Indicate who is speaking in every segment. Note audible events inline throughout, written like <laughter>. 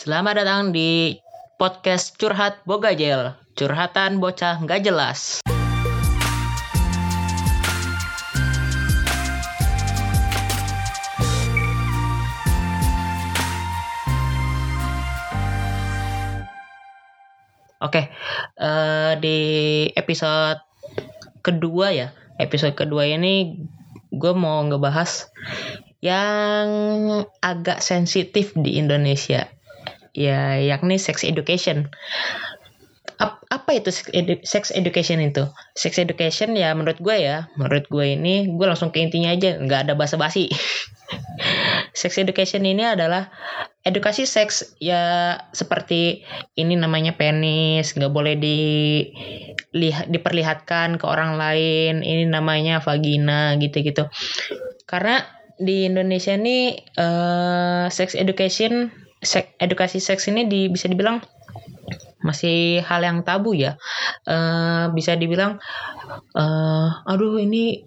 Speaker 1: Selamat datang di podcast Curhat Bogajel. Curhatan bocah nggak jelas. Oke, eh, di episode kedua ya, episode kedua ini gue mau ngebahas yang agak sensitif di Indonesia, ya yakni sex education. Ap- apa itu sex, edu- sex education itu? Sex education ya menurut gue ya, menurut gue ini gue langsung ke intinya aja, nggak ada basa-basi. <laughs> sex education ini adalah edukasi seks ya seperti ini namanya penis nggak boleh dilihat diperlihatkan ke orang lain ini namanya vagina gitu-gitu karena di Indonesia ini eh, sex education sek, edukasi seks ini di, bisa dibilang masih hal yang tabu ya. Eh, bisa dibilang eh aduh ini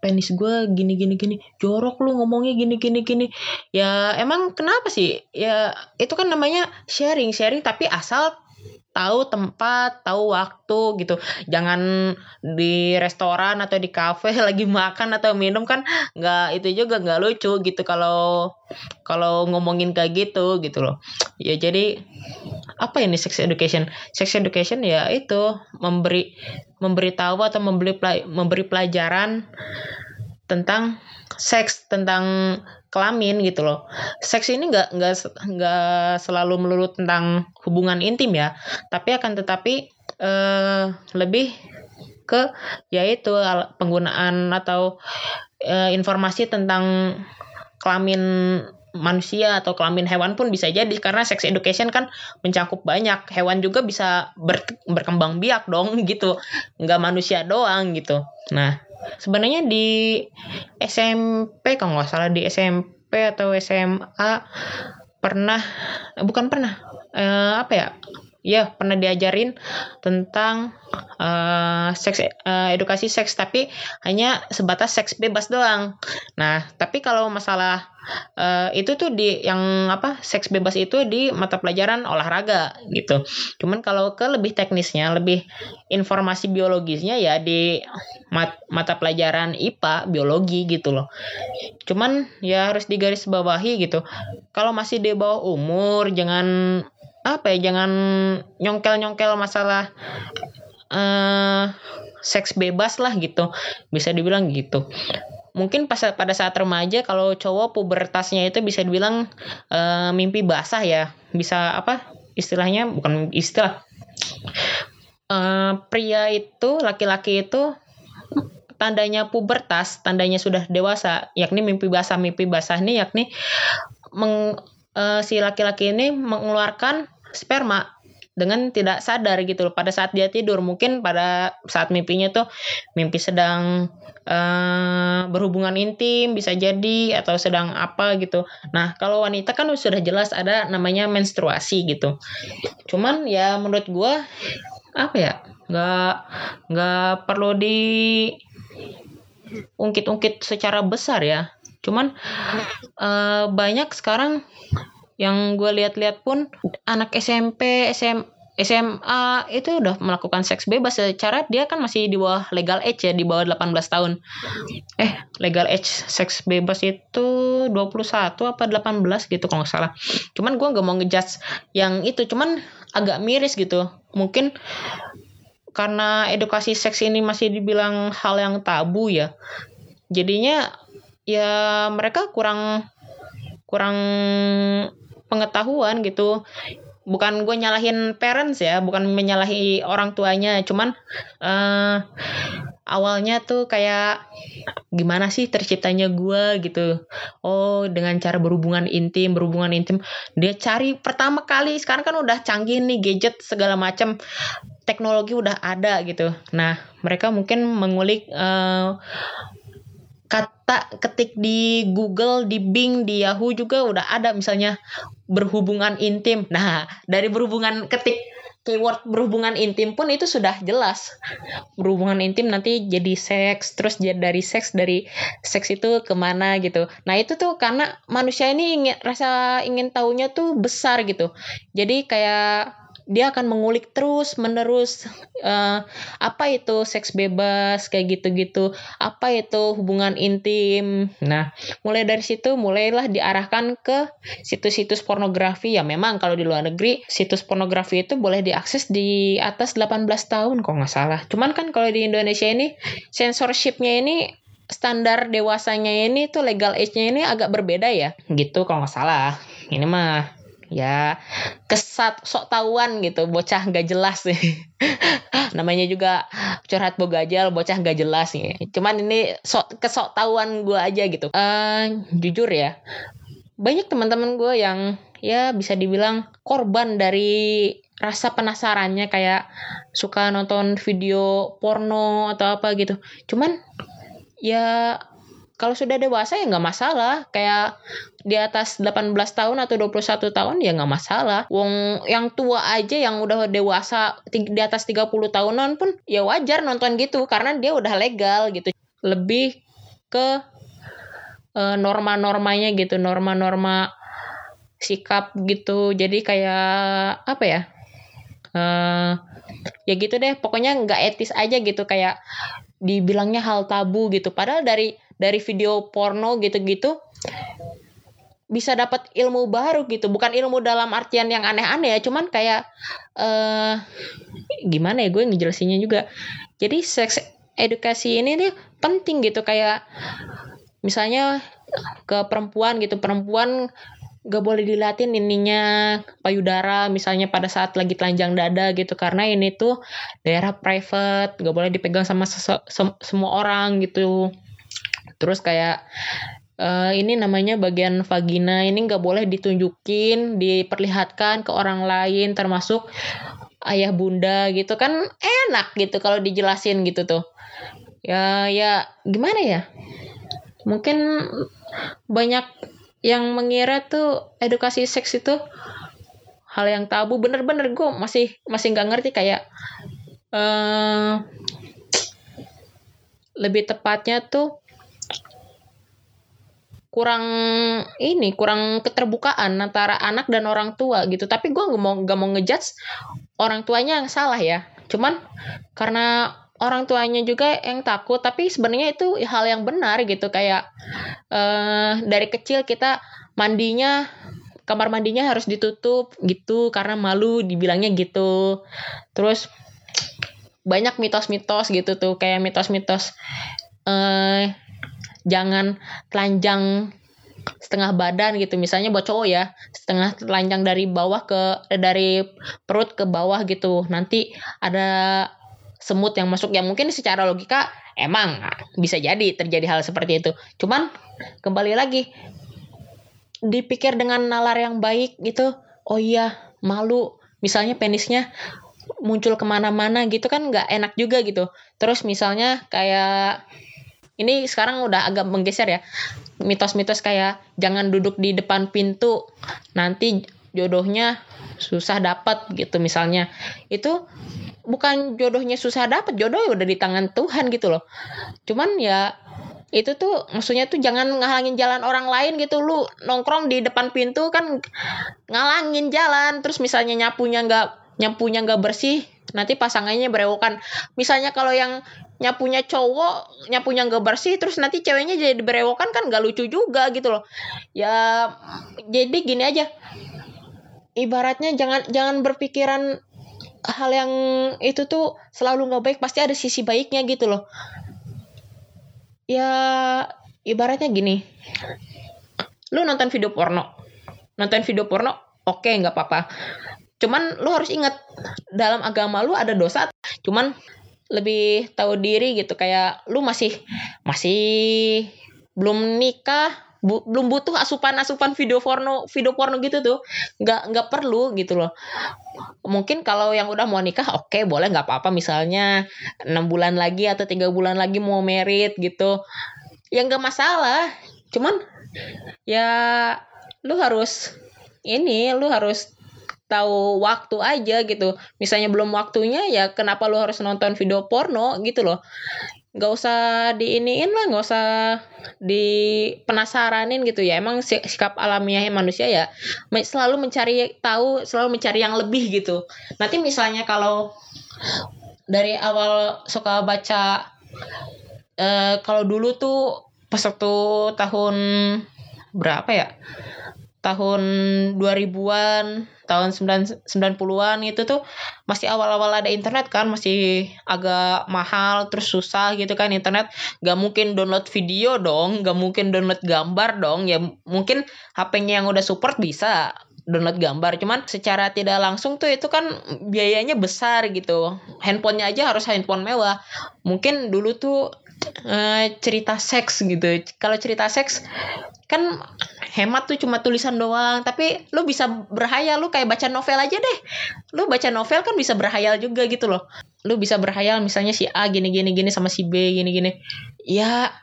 Speaker 1: penis gue gini gini gini jorok lu ngomongnya gini gini gini. Ya emang kenapa sih? Ya itu kan namanya sharing sharing tapi asal tahu tempat tahu waktu gitu. Jangan di restoran atau di kafe <laughs> lagi makan atau minum kan nggak itu juga nggak lucu gitu kalau kalau ngomongin kayak gitu gitu loh. Ya jadi apa ini sex education? Sex education ya itu memberi memberitahu atau memberi memberi pelajaran tentang seks tentang kelamin gitu loh. Seks ini nggak nggak nggak selalu melulu tentang hubungan intim ya. Tapi akan tetapi eh, lebih ke yaitu penggunaan atau eh, informasi tentang kelamin manusia atau kelamin hewan pun bisa jadi. Karena sex education kan mencakup banyak. Hewan juga bisa ber- berkembang biak dong <laughs> gitu. Nggak manusia doang gitu. Nah sebenarnya di SMP kalau nggak salah di SMP atau SMA pernah eh, bukan pernah eh, apa ya ya pernah diajarin tentang eh, seks eh, edukasi seks tapi hanya sebatas seks bebas doang. Nah tapi kalau masalah eh, itu tuh di yang apa seks bebas itu di mata pelajaran olahraga gitu. Cuman kalau ke lebih teknisnya lebih informasi biologisnya ya di mat- mata pelajaran IPA biologi gitu loh. Cuman ya harus digarisbawahi gitu. Kalau masih di bawah umur jangan apa ya jangan nyongkel-nyongkel masalah eh seks bebas lah gitu. Bisa dibilang gitu. Mungkin pas pada saat remaja kalau cowok pubertasnya itu bisa dibilang eh, mimpi basah ya. Bisa apa istilahnya? Bukan istilah. Eh, pria itu laki-laki itu tandanya pubertas tandanya sudah dewasa yakni mimpi basah mimpi basah ini yakni meng, eh, si laki-laki ini mengeluarkan sperma dengan tidak sadar gitu loh pada saat dia tidur. Mungkin pada saat mimpinya tuh mimpi sedang eh, berhubungan intim bisa jadi atau sedang apa gitu. Nah kalau wanita kan sudah jelas ada namanya menstruasi gitu. Cuman ya menurut gua apa ya nggak nggak perlu di ungkit-ungkit secara besar ya cuman eh, banyak sekarang yang gue lihat-lihat pun anak SMP SM SMA itu udah melakukan seks bebas. Secara dia kan masih di bawah legal age ya di bawah 18 tahun. Eh legal age seks bebas itu 21 apa 18 gitu kalau nggak salah. Cuman gue nggak mau ngejudge yang itu. Cuman agak miris gitu. Mungkin karena edukasi seks ini masih dibilang hal yang tabu ya. Jadinya ya mereka kurang kurang pengetahuan gitu. Bukan gue nyalahin parents ya bukan menyalahi orang tuanya. Cuman eh awalnya tuh kayak gimana sih terciptanya gue gitu. Oh dengan cara berhubungan intim berhubungan intim. Dia cari pertama kali sekarang kan udah canggih nih gadget segala macam teknologi udah ada gitu. Nah mereka mungkin mengulik eh, kata ketik di Google, di Bing, di Yahoo juga udah ada misalnya berhubungan intim. Nah, dari berhubungan ketik keyword berhubungan intim pun itu sudah jelas. Berhubungan intim nanti jadi seks terus dari seks dari seks itu ke mana gitu. Nah itu tuh karena manusia ini ingin rasa ingin tahunya tuh besar gitu. Jadi kayak dia akan mengulik terus menerus uh, apa itu seks bebas kayak gitu-gitu. Apa itu hubungan intim. Nah mulai dari situ mulailah diarahkan ke situs-situs pornografi. Ya memang kalau di luar negeri situs pornografi itu boleh diakses di atas 18 tahun kok nggak salah. Cuman kan kalau di Indonesia ini censorshipnya ini standar dewasanya ini tuh legal age-nya ini agak berbeda ya. Gitu kalau nggak salah. Ini mah ya kesat sok tahuan gitu bocah nggak jelas nih <laughs> namanya juga curhat bogajal bocah nggak jelas nih cuman ini sok kesok tahuan gue aja gitu. Uh, jujur ya banyak teman-teman gue yang ya bisa dibilang korban dari rasa penasarannya kayak suka nonton video porno atau apa gitu. Cuman ya kalau sudah dewasa ya nggak masalah. Kayak di atas 18 tahun atau 21 tahun ya nggak masalah. Wong yang tua aja yang udah dewasa di atas 30 tahunan pun ya wajar nonton gitu karena dia udah legal gitu. Lebih ke uh, norma-normanya gitu norma-norma sikap gitu. Jadi kayak apa ya uh, ya gitu deh. Pokoknya nggak etis aja gitu. Kayak dibilangnya hal tabu gitu. Padahal dari dari video porno gitu-gitu bisa dapat ilmu baru gitu. Bukan ilmu dalam artian yang aneh-aneh ya cuman kayak uh, gimana ya gue ngejelasinnya juga. Jadi seks edukasi ini nih penting gitu kayak misalnya ke perempuan gitu. Perempuan gak boleh dilatin ininya payudara misalnya pada saat lagi telanjang dada gitu. Karena ini tuh daerah private gak boleh dipegang sama semua orang gitu terus kayak uh, ini namanya bagian vagina ini gak boleh ditunjukin diperlihatkan ke orang lain termasuk ayah bunda gitu kan enak gitu kalau dijelasin gitu tuh. Ya ya gimana ya? Mungkin banyak yang mengira tuh edukasi seks itu hal yang tabu. Bener-bener gue masih masih nggak ngerti kayak uh, lebih tepatnya tuh kurang ini kurang keterbukaan antara anak dan orang tua gitu. Tapi gue nggak mau nggak mau ngejudge orang tuanya yang salah ya. Cuman karena orang tuanya juga yang takut tapi sebenarnya itu hal yang benar gitu. Kayak uh, dari kecil kita mandinya kamar mandinya harus ditutup gitu karena malu dibilangnya gitu. Terus banyak mitos-mitos gitu tuh kayak mitos-mitos uh, jangan telanjang setengah badan gitu. Misalnya buat cowok ya setengah telanjang dari bawah ke eh, dari perut ke bawah gitu. Nanti ada semut yang masuk. Yang mungkin secara logika emang bisa jadi terjadi hal seperti itu. Cuman kembali lagi dipikir dengan nalar yang baik gitu oh iya malu. Misalnya penisnya muncul ke mana-mana gitu kan nggak enak juga gitu. Terus misalnya kayak ini sekarang udah agak menggeser ya. Mitos-mitos kayak jangan duduk di depan pintu nanti jodohnya susah dapat gitu misalnya. Itu bukan jodohnya susah dapat jodoh udah di tangan Tuhan gitu loh. Cuman ya itu tuh maksudnya tuh jangan ngalangin jalan orang lain gitu. Lu nongkrong di depan pintu kan ngalangin jalan terus misalnya nyapunya nggak nyapunya nggak bersih nanti pasangannya berewokan misalnya kalau yang nyapunya cowok nyapunya nggak bersih terus nanti ceweknya jadi berewokan kan nggak lucu juga gitu loh. Ya jadi gini aja. Ibaratnya jangan jangan berpikiran hal yang itu tuh selalu nggak baik pasti ada sisi baiknya gitu loh. Ya ibaratnya gini. Lu nonton video porno. Nonton video porno oke okay, nggak apa-apa cuman lu harus ingat dalam agama lu ada dosa cuman lebih tahu diri gitu. Kayak lu masih masih belum nikah bu, belum butuh asupan-asupan video porno video porno gitu tuh. Nggak nggak perlu gitu loh. Mungkin kalau yang udah mau nikah oke okay, boleh nggak apa-apa. Misalnya enam bulan lagi atau tiga bulan lagi mau merit gitu. Ya nggak masalah. Cuman ya lu harus ini lu harus tahu waktu aja gitu. Misalnya belum waktunya ya kenapa lu harus nonton video porno gitu loh. Nggak usah diiniin lah nggak usah di penasaranin gitu ya. Emang sikap alamiah manusia ya selalu mencari tahu selalu mencari yang lebih gitu. Nanti misalnya kalau dari awal suka baca eh, kalau dulu tuh pas waktu tahun berapa ya tahun 2000-an, tahun 90-an itu tuh masih awal-awal ada internet kan, masih agak mahal terus susah gitu kan internet. Gak mungkin download video dong, gak mungkin download gambar dong. Ya mungkin HP-nya yang udah support bisa download gambar. Cuman secara tidak langsung tuh itu kan biayanya besar gitu. Handphonenya aja harus handphone mewah. Mungkin dulu tuh uh, cerita seks gitu. Kalau cerita seks kan hemat tuh cuma tulisan doang. Tapi lu bisa berhayal lu kayak baca novel aja deh. Lu baca novel kan bisa berhayal juga gitu loh. Lu bisa berhayal misalnya si A gini gini gini sama si B gini gini. Ya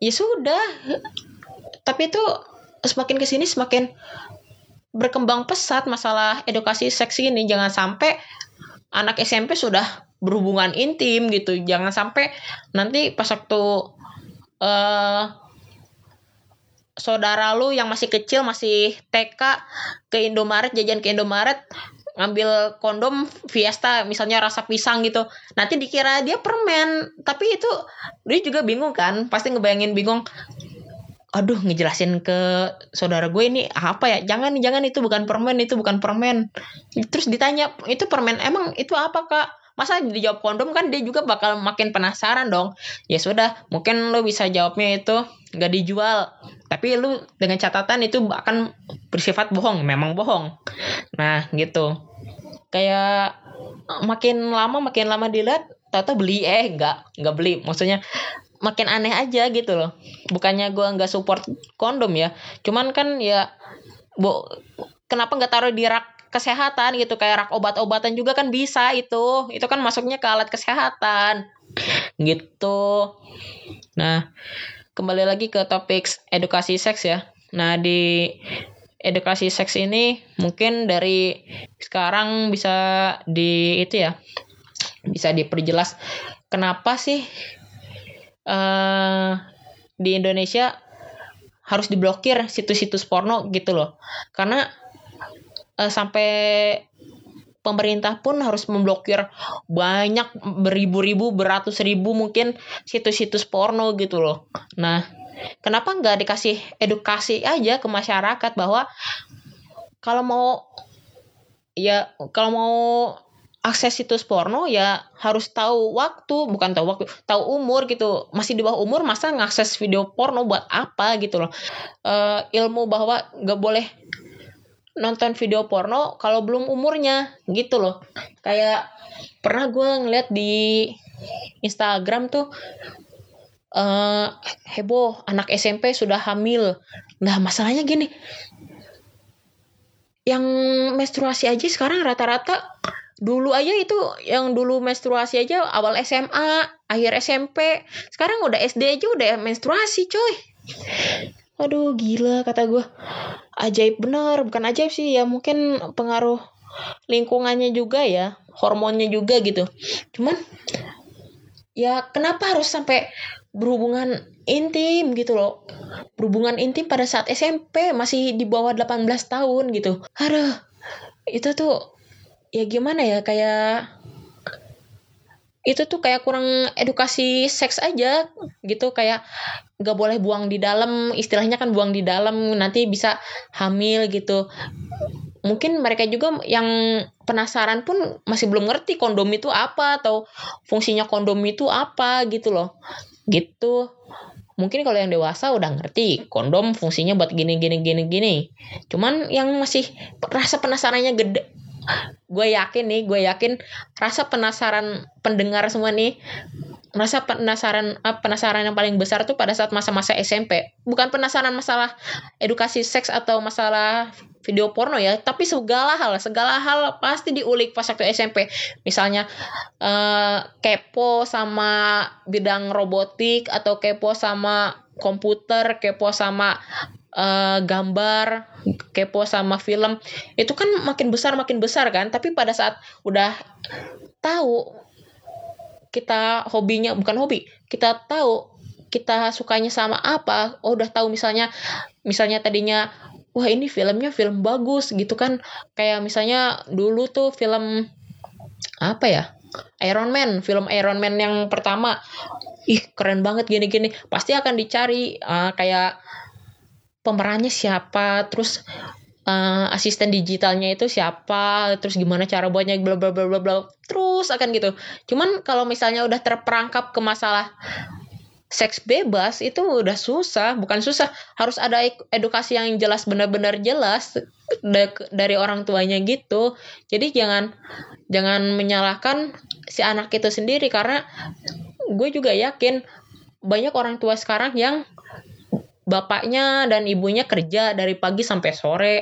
Speaker 1: ya sudah. Tapi itu semakin ke sini semakin berkembang pesat masalah edukasi seks ini. Jangan sampai anak SMP sudah berhubungan intim gitu. Jangan sampai nanti pas waktu uh, saudara lu yang masih kecil masih TK ke Indomaret jajan ke Indomaret ngambil kondom Fiesta misalnya rasa pisang gitu. Nanti dikira dia permen tapi itu dia juga bingung kan. Pasti ngebayangin bingung aduh ngejelasin ke saudara gue ini apa ya? Jangan jangan itu bukan permen itu bukan permen. Terus ditanya itu permen emang itu apa kak masa dijawab kondom kan dia juga bakal makin penasaran dong. Ya sudah mungkin lo bisa jawabnya itu nggak dijual. Tapi lu dengan catatan itu akan bersifat bohong memang bohong. Nah gitu. Kayak makin lama makin lama dilihat tata beli. Eh nggak nggak beli. Maksudnya makin aneh aja gitu loh. Bukannya gue nggak support kondom ya. Cuman kan ya bu kenapa nggak taruh di rak kesehatan gitu kayak rak obat-obatan juga kan bisa itu. Itu kan masuknya ke alat kesehatan. Gitu. Nah kembali lagi ke topik edukasi seks ya. Nah di edukasi seks ini mungkin dari sekarang bisa di itu ya bisa diperjelas kenapa sih uh, di Indonesia harus diblokir situs-situs porno gitu loh. Karena uh, sampai pemerintah pun harus memblokir banyak beribu-ribu beratus ribu mungkin situs-situs porno gitu loh. Nah kenapa nggak dikasih edukasi aja ke masyarakat bahwa kalau mau ya kalau mau akses situs porno ya harus tahu waktu bukan tahu waktu tahu umur gitu. Masih di bawah umur masa ngakses video porno buat apa gitu loh? Uh, ilmu bahwa nggak boleh nonton video porno kalau belum umurnya gitu loh. Kayak pernah gue ngeliat di Instagram tuh uh, heboh anak SMP sudah hamil. Nah masalahnya gini yang menstruasi aja sekarang rata-rata dulu aja itu yang dulu menstruasi aja awal SMA akhir SMP sekarang udah SD aja udah menstruasi coy aduh gila kata gue ajaib bener. Bukan ajaib sih ya mungkin pengaruh lingkungannya juga ya. Hormonnya juga gitu. Cuman ya kenapa harus sampai berhubungan intim gitu loh? Berhubungan intim pada saat SMP masih di bawah 18 tahun gitu. Aduh itu tuh ya gimana ya kayak itu tuh kayak kurang edukasi seks aja gitu. Kayak nggak boleh buang di dalam istilahnya kan buang di dalam nanti bisa hamil gitu. Mungkin mereka juga yang penasaran pun masih belum ngerti kondom itu apa atau fungsinya kondom itu apa gitu loh. Gitu. Mungkin kalau yang dewasa udah ngerti kondom fungsinya buat gini gini gini gini. Cuman yang masih rasa penasarannya gede gue yakin nih gue yakin rasa penasaran pendengar semua nih rasa penasaran uh, penasaran yang paling besar tuh pada saat masa-masa SMP bukan penasaran masalah edukasi seks atau masalah video porno ya tapi segala hal segala hal pasti diulik pas waktu SMP misalnya uh, kepo sama bidang robotik atau kepo sama komputer kepo sama uh, gambar kepo sama film itu kan makin besar makin besar kan? Tapi pada saat udah tahu kita hobinya bukan hobi kita tahu kita sukanya sama apa oh udah tahu misalnya misalnya tadinya wah ini filmnya film bagus gitu kan? Kayak misalnya dulu tuh film apa ya? Iron Man film Iron Man yang pertama. Ih keren banget gini-gini. Pasti akan dicari uh, kayak pemerannya siapa terus uh, asisten digitalnya itu siapa terus gimana cara buatnya bla bla bla bla bla terus akan gitu cuman kalau misalnya udah terperangkap ke masalah seks bebas itu udah susah, bukan susah, harus ada edukasi yang jelas benar-benar jelas dari orang tuanya gitu. Jadi jangan jangan menyalahkan si anak itu sendiri karena gue juga yakin banyak orang tua sekarang yang bapaknya dan ibunya kerja dari pagi sampai sore.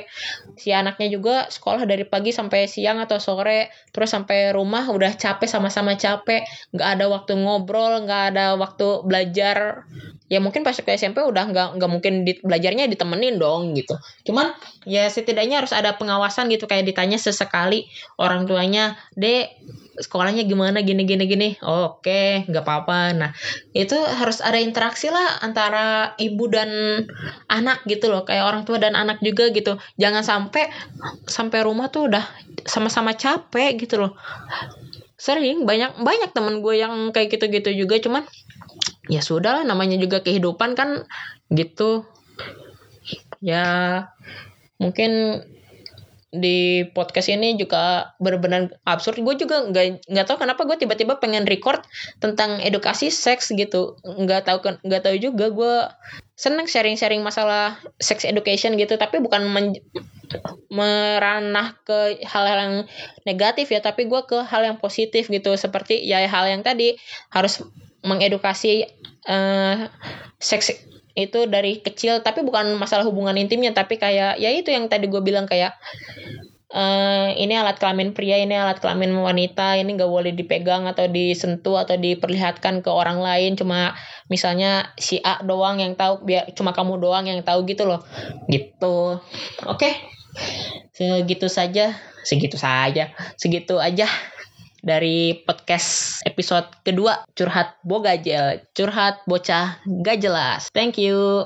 Speaker 1: Si anaknya juga sekolah dari pagi sampai siang atau sore. Terus sampai rumah udah capek sama-sama capek. Nggak ada waktu ngobrol, nggak ada waktu belajar. Ya mungkin pas ke SMP udah nggak nggak mungkin di, belajarnya ditemenin dong gitu. Cuman ya setidaknya harus ada pengawasan gitu kayak ditanya sesekali orang tuanya, "Dek, sekolahnya gimana? Gini gini gini. Oke okay, nggak apa-apa. Nah itu harus ada interaksi lah antara ibu dan anak gitu loh. Kayak orang tua dan anak juga gitu. Jangan sampai sampai rumah tuh udah sama-sama capek gitu loh. Sering banyak banyak temen gue yang kayak gitu-gitu juga. Cuman ya sudah lah namanya juga kehidupan kan gitu ya mungkin di podcast ini juga benar-benar absurd. Gue juga nggak nggak tahu kenapa gue tiba-tiba pengen record tentang edukasi seks gitu. Nggak tahu nggak tahu juga gue seneng sharing-sharing masalah sex education gitu. Tapi bukan men, meranah ke hal-hal yang negatif ya. Tapi gue ke hal yang positif gitu. Seperti ya hal yang tadi harus mengedukasi uh, seks itu dari kecil tapi bukan masalah hubungan intimnya tapi kayak ya itu yang tadi gue bilang kayak uh, ini alat kelamin pria ini alat kelamin wanita ini gak boleh dipegang atau disentuh atau diperlihatkan ke orang lain cuma misalnya si A doang yang tahu biar cuma kamu doang yang tahu gitu loh. Gitu. Oke? Okay. segitu saja. Segitu saja. Segitu aja dari podcast episode kedua curhat bogajel curhat bocah gak jelas. Thank you